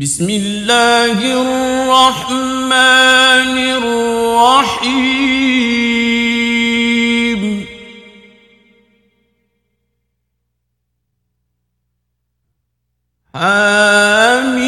بسم الله الرحمن الرحيم. حميم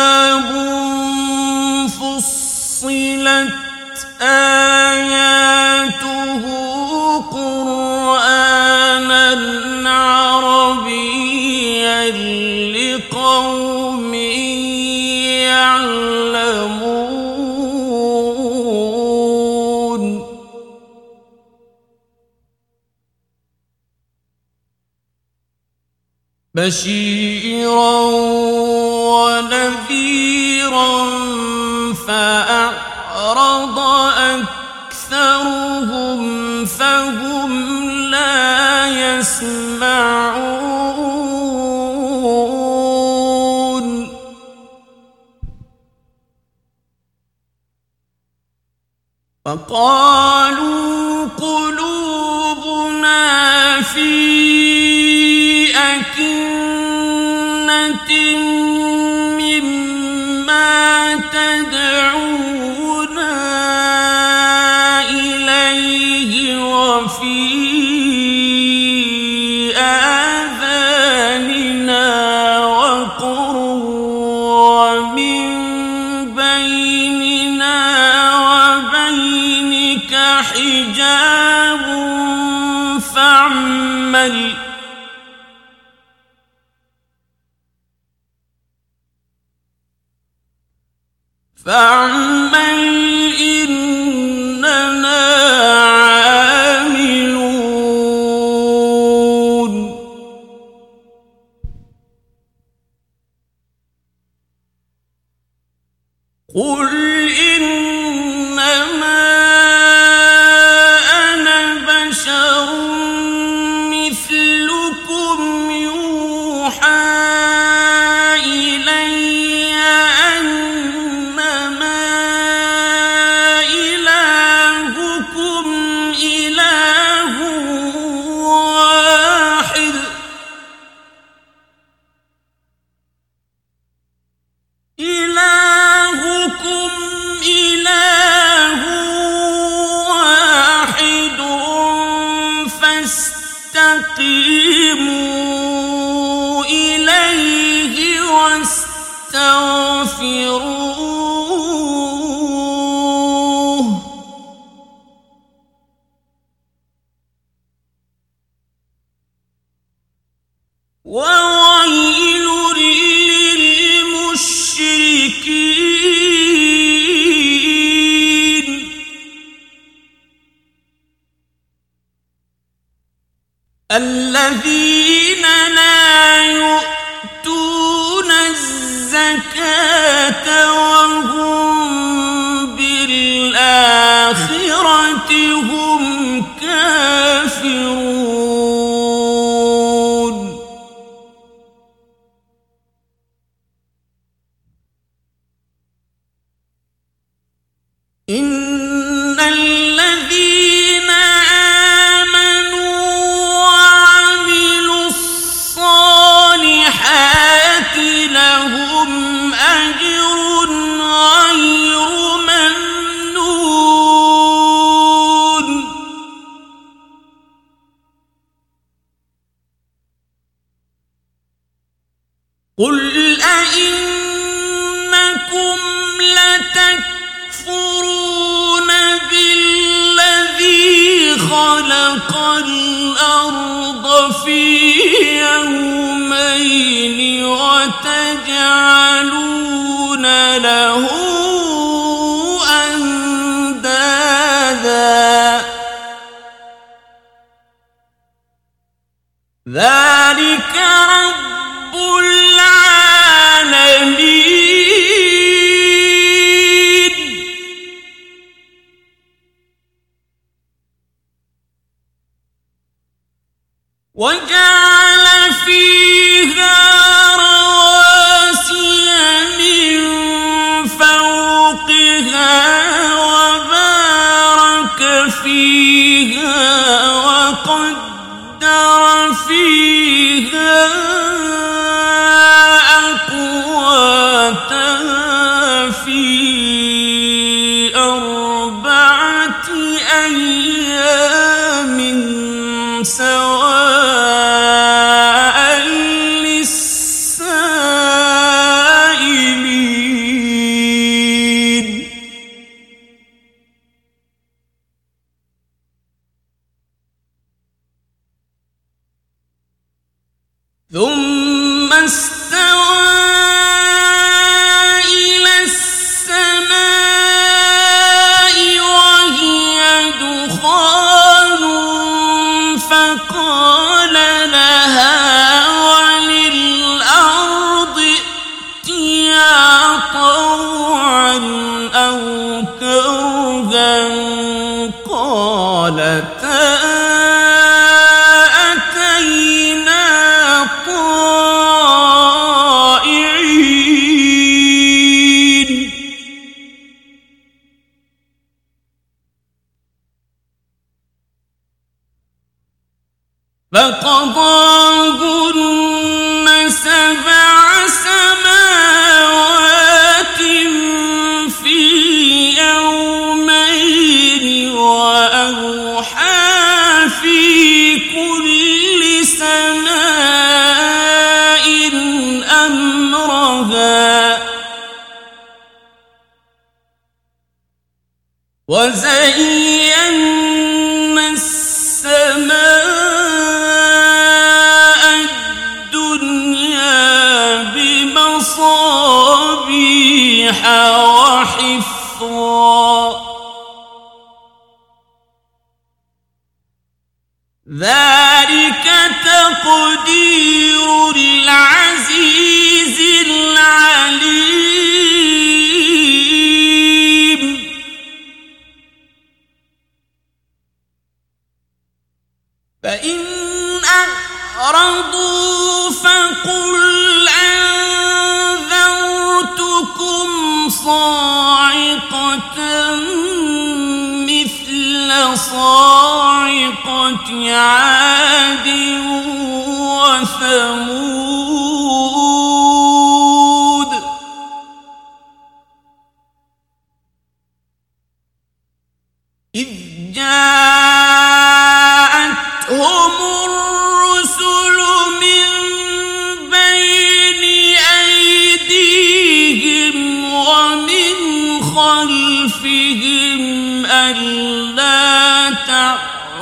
بشيرا ونذيرا فأعرض أكثرهم فهم لا يسمعون فقالوا قلوبنا في أكنة مما تدعونا إليه وفي آذاننا وقر ومن بيننا وبينك حجاب فاعمل فاعمل إننا عاملون. قل الذين لا يؤتون الزكاة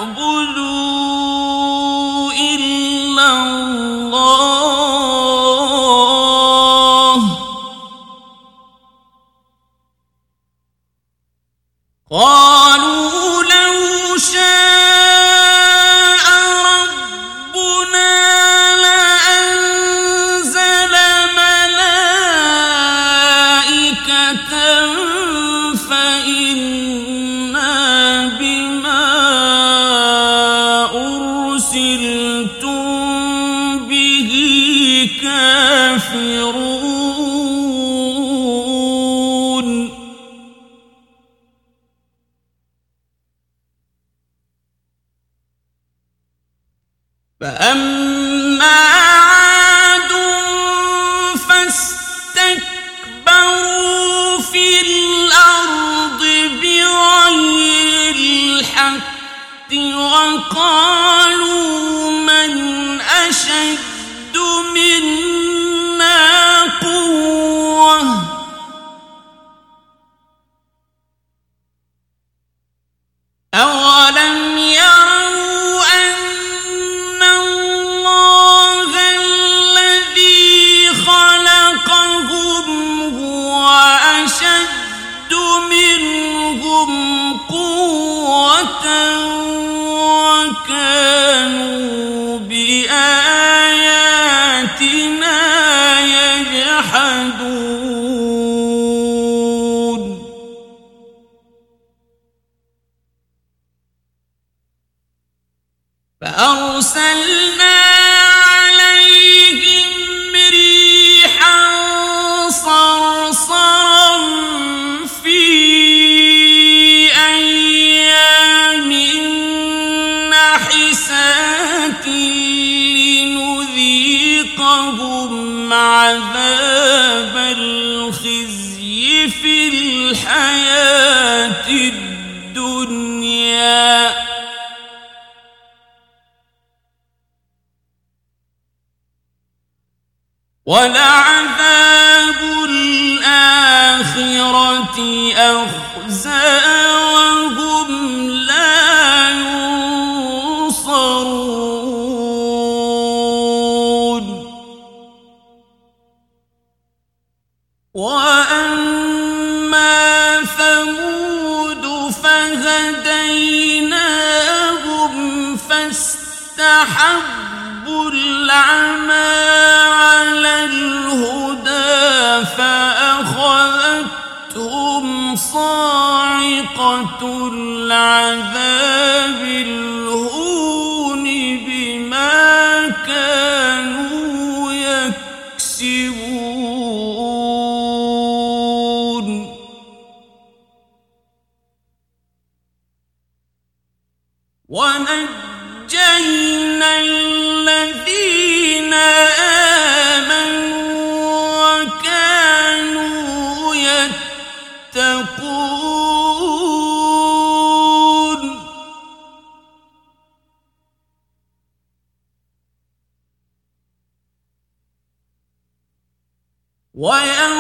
تعبدوا وكانوا بآياتنا يجحدون. عذاب الخزي في الحياة الدنيا. ولعذاب Why am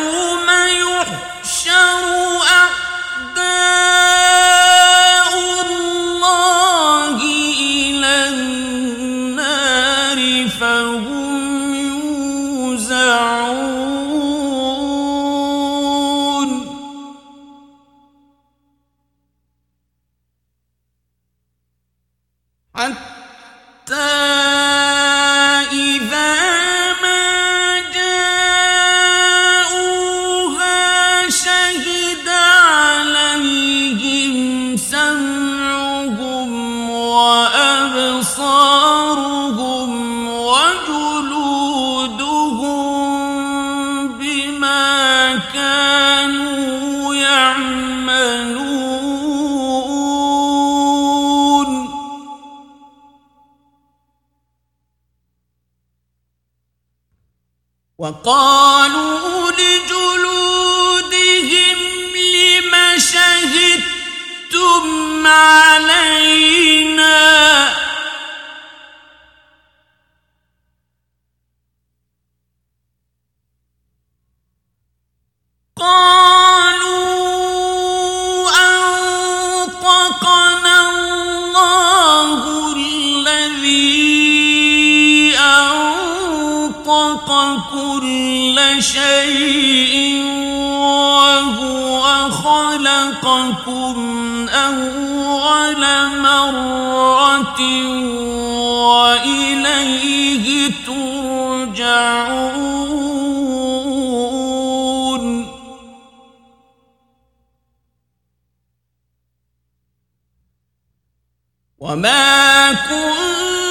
وما كنتم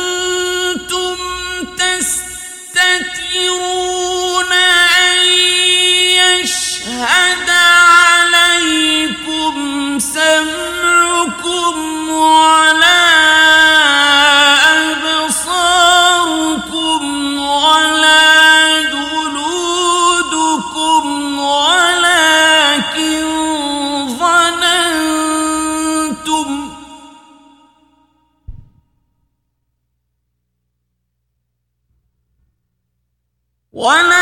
تستترون أن يشهد عليكم سمعكم ولا أبصاركم ولا جلودكم ولكن ظننتم ولا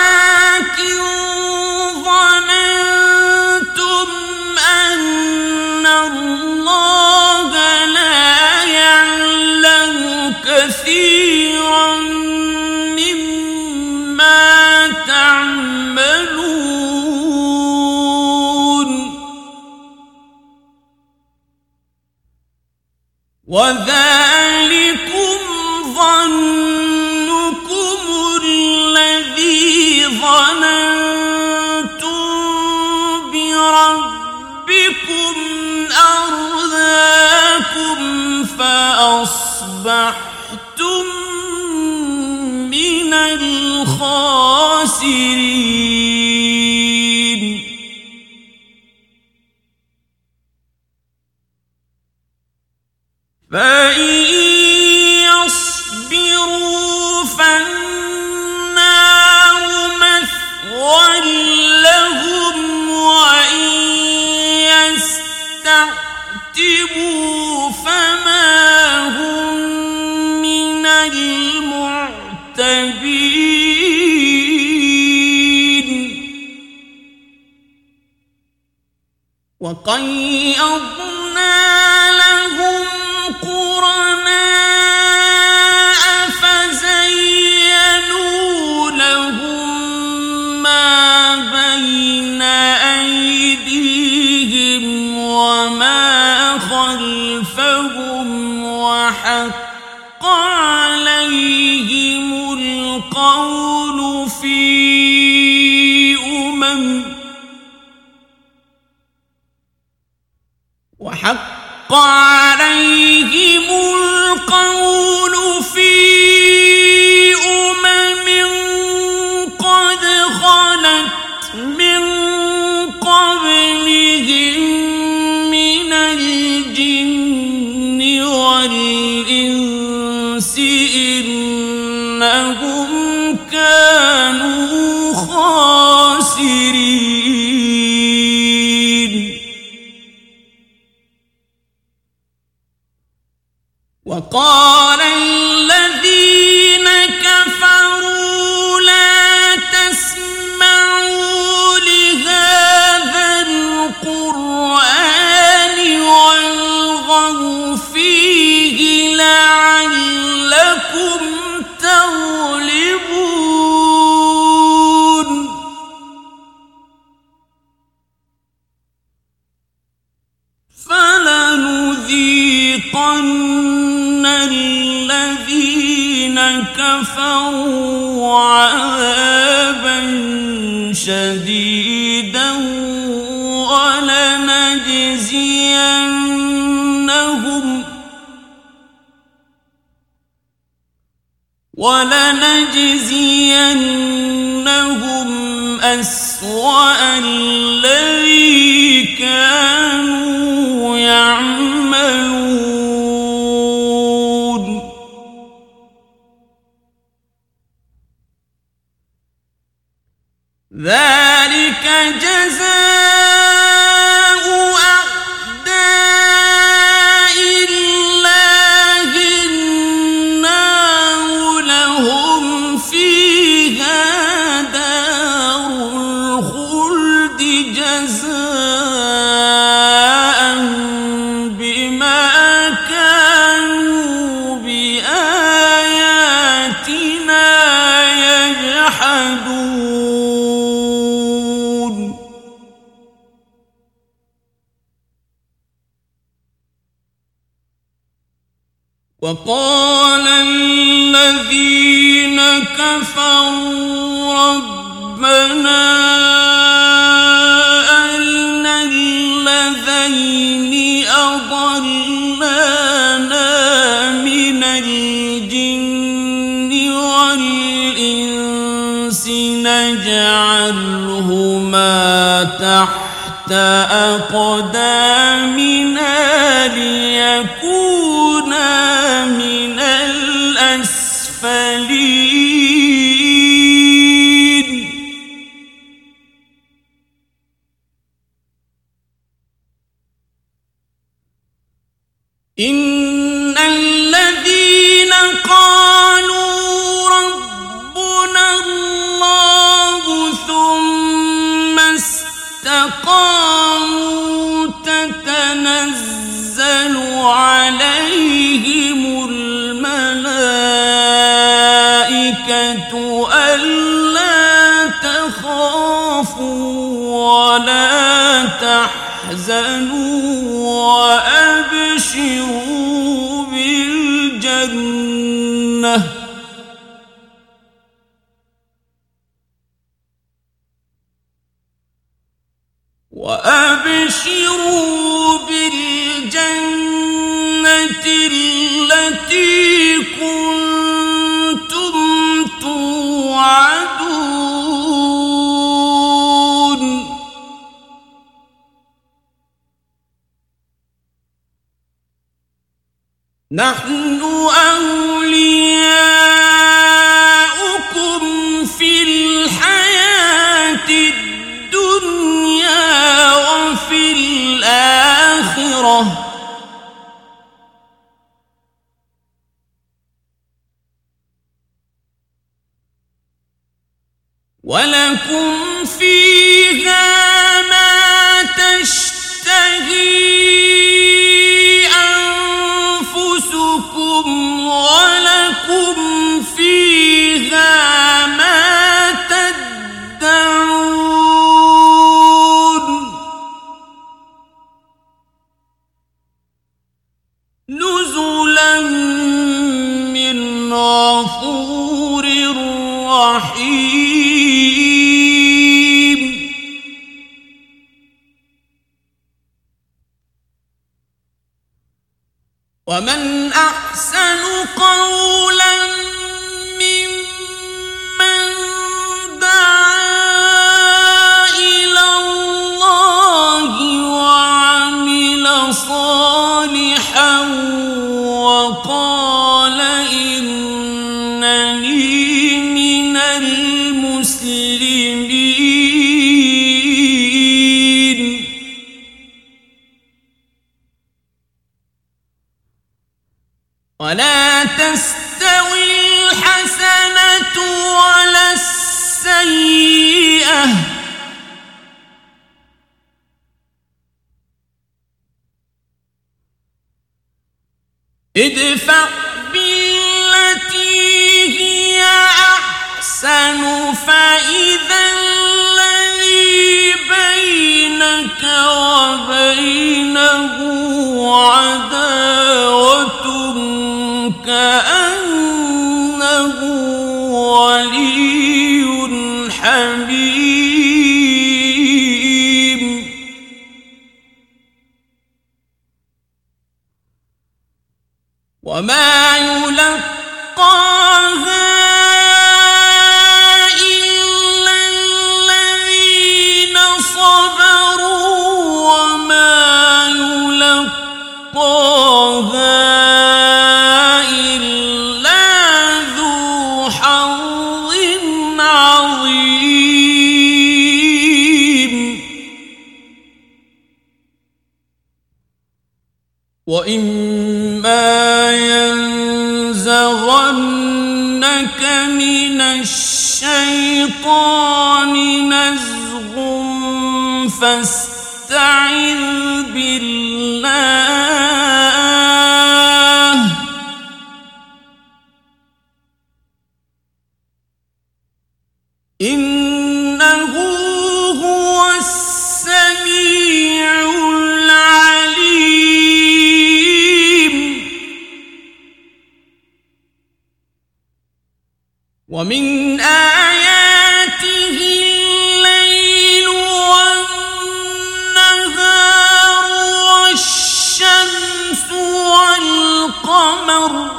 قيضنا ذلك جزاؤه وقال الذين كفروا ربنا أرنا الذين أضلانا من الجن والإنس نجعلهما تحت أقدامنا لي 分离。آمَنُوا وَأَبْشِرُوا نحن أولياؤكم في الحياة الدنيا وفي الآخرة. ولكم ومن الشيطان نزغ فاستعذ بالله. إنه هو السميع العليم. ومن آه القمر.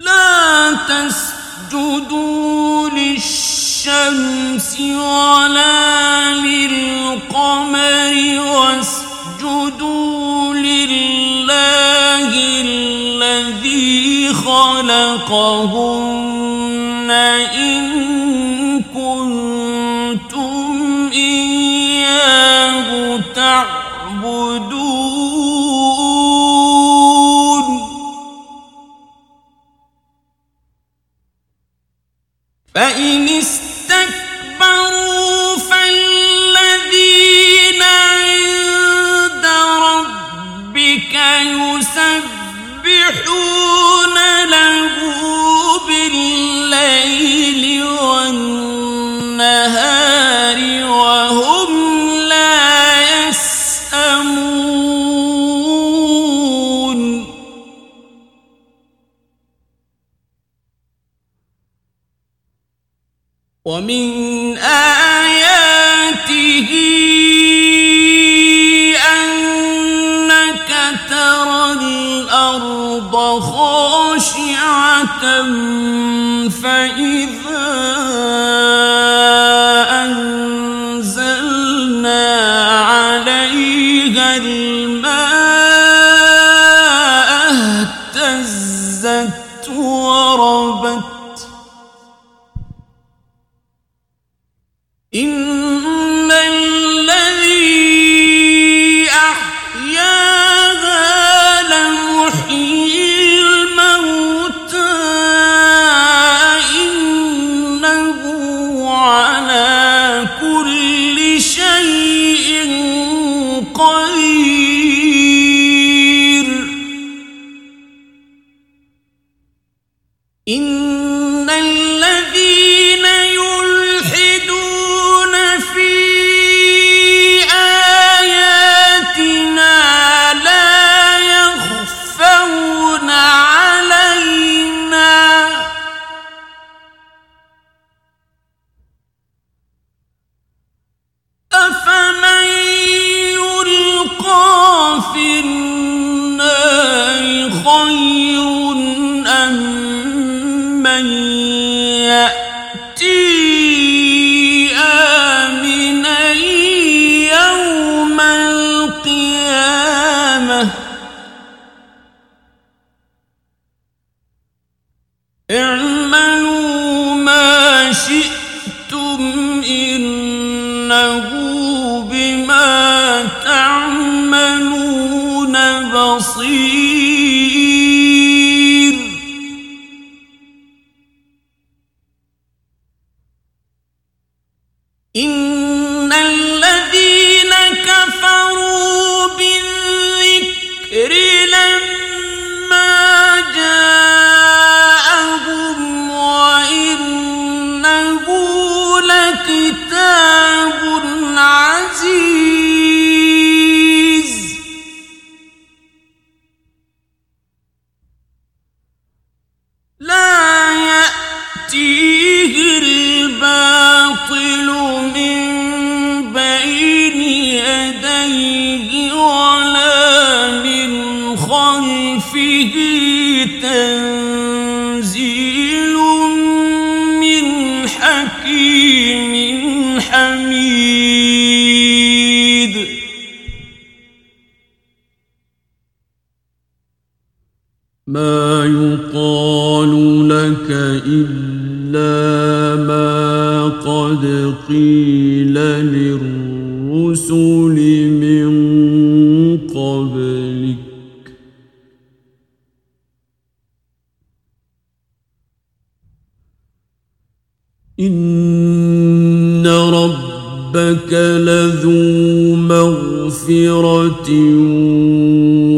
لا تسجدوا للشمس ولا للقمر واسجدوا لله الذي خلقهم. Ben ومن آياته أنك ترى الأرض خاشعة فإن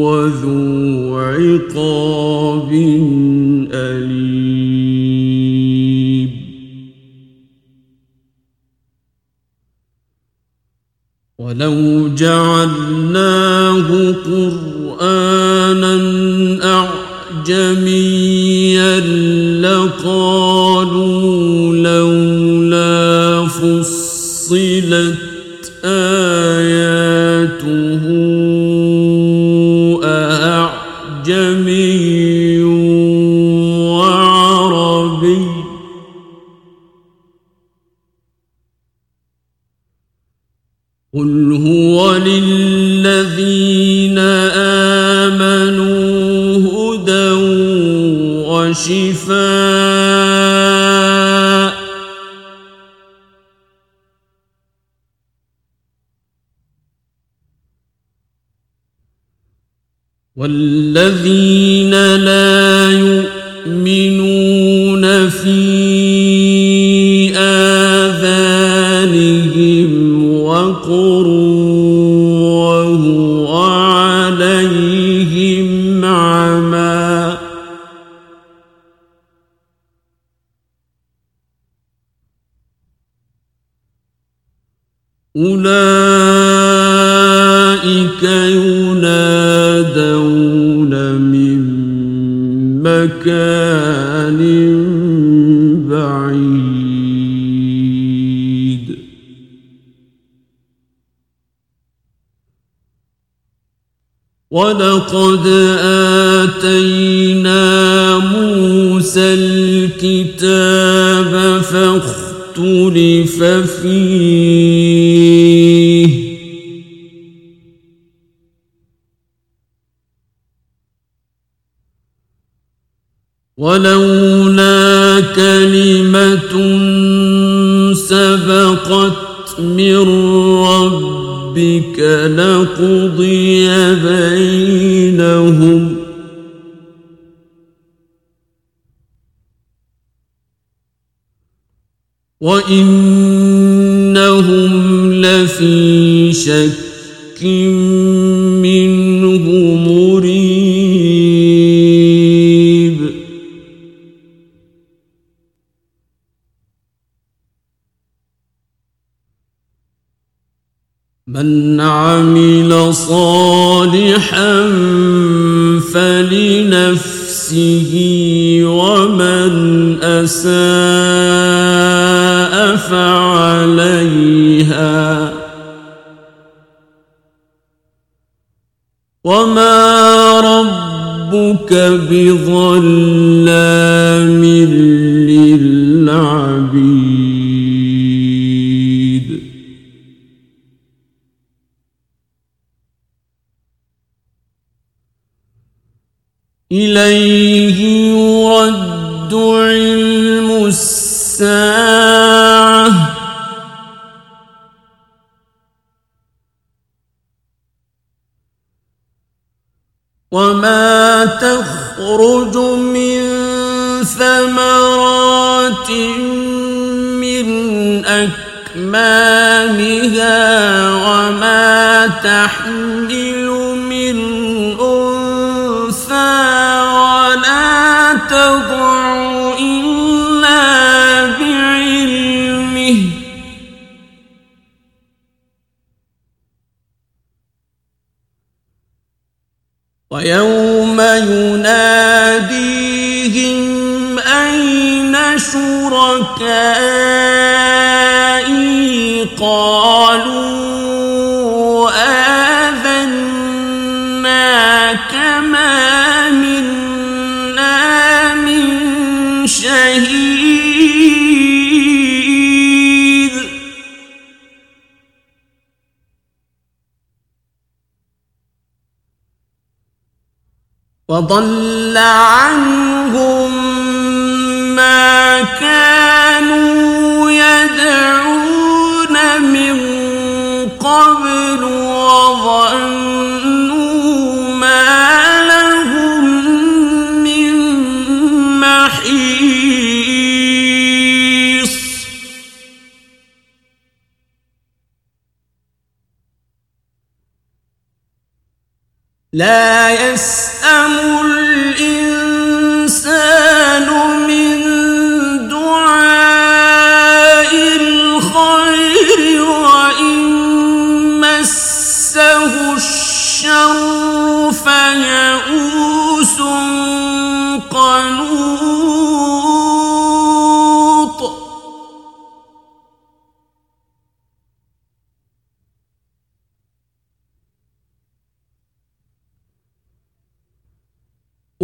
وذو عقاب أليم. ولو جعلناه قرآنا أعجميا لقالوا لولا فصلت والذين لا يؤمنون في آذانهم وقر وهو عليهم عمى. أولئك ينادون مكان بعيد. ولقد آتينا موسى الكتاب فاختلف فيه. ولولا كلمة سبقت من ربك لقضي بينهم. وإنهم لفي شك من عمل صالحا فلنفسه ومن أساء فعليها. وما ربك بظلام إليه يرد علم الساعة. وما تخرج من ثمرات من أكمامها وما تحمل تضع إلا بعلمه. ويوم يناديهم أين شركائي؟ وضل عنهم ما كانوا يدعون من قبل وظنوا لا يسأم الإنسان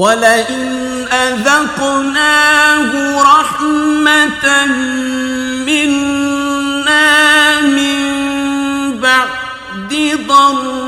ولئن أذقناه رحمة منا من بعد ضراء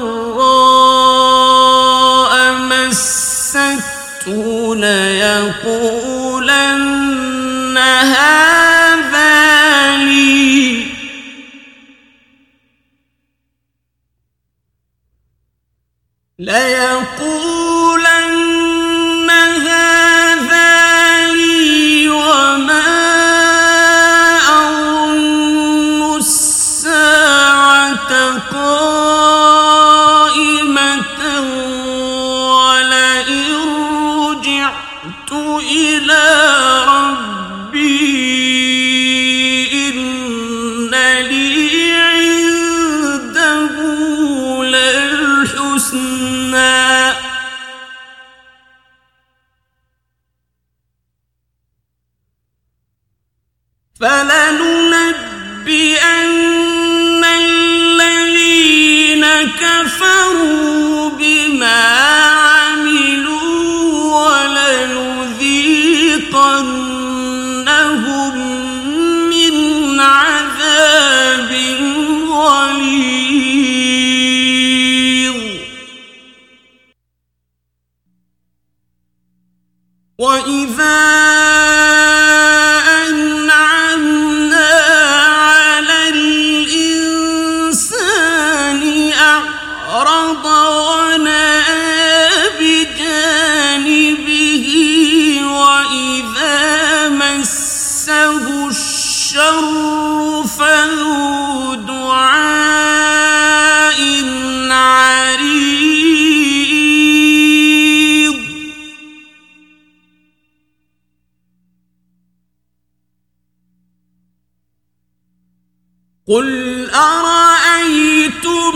قل أرأيتم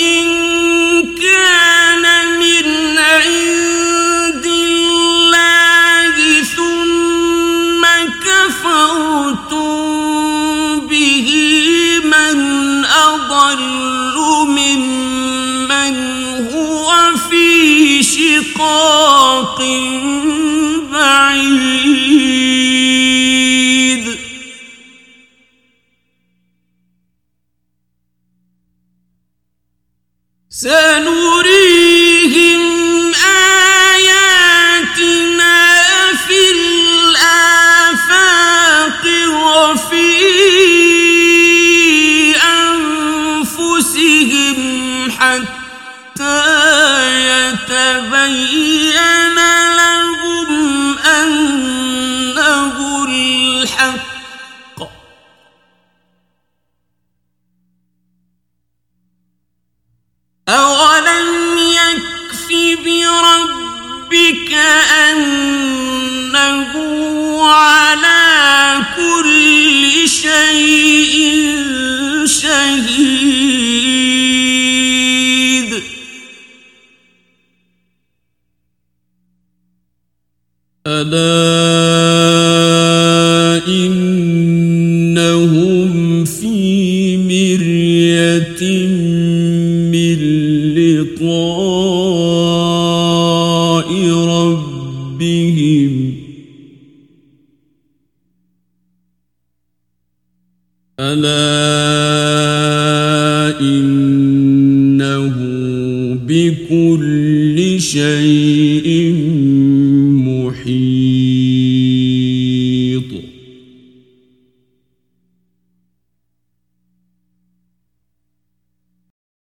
إن كان من عند الله ثم كفرتم به من أضل ممن هو في شقاق بعيد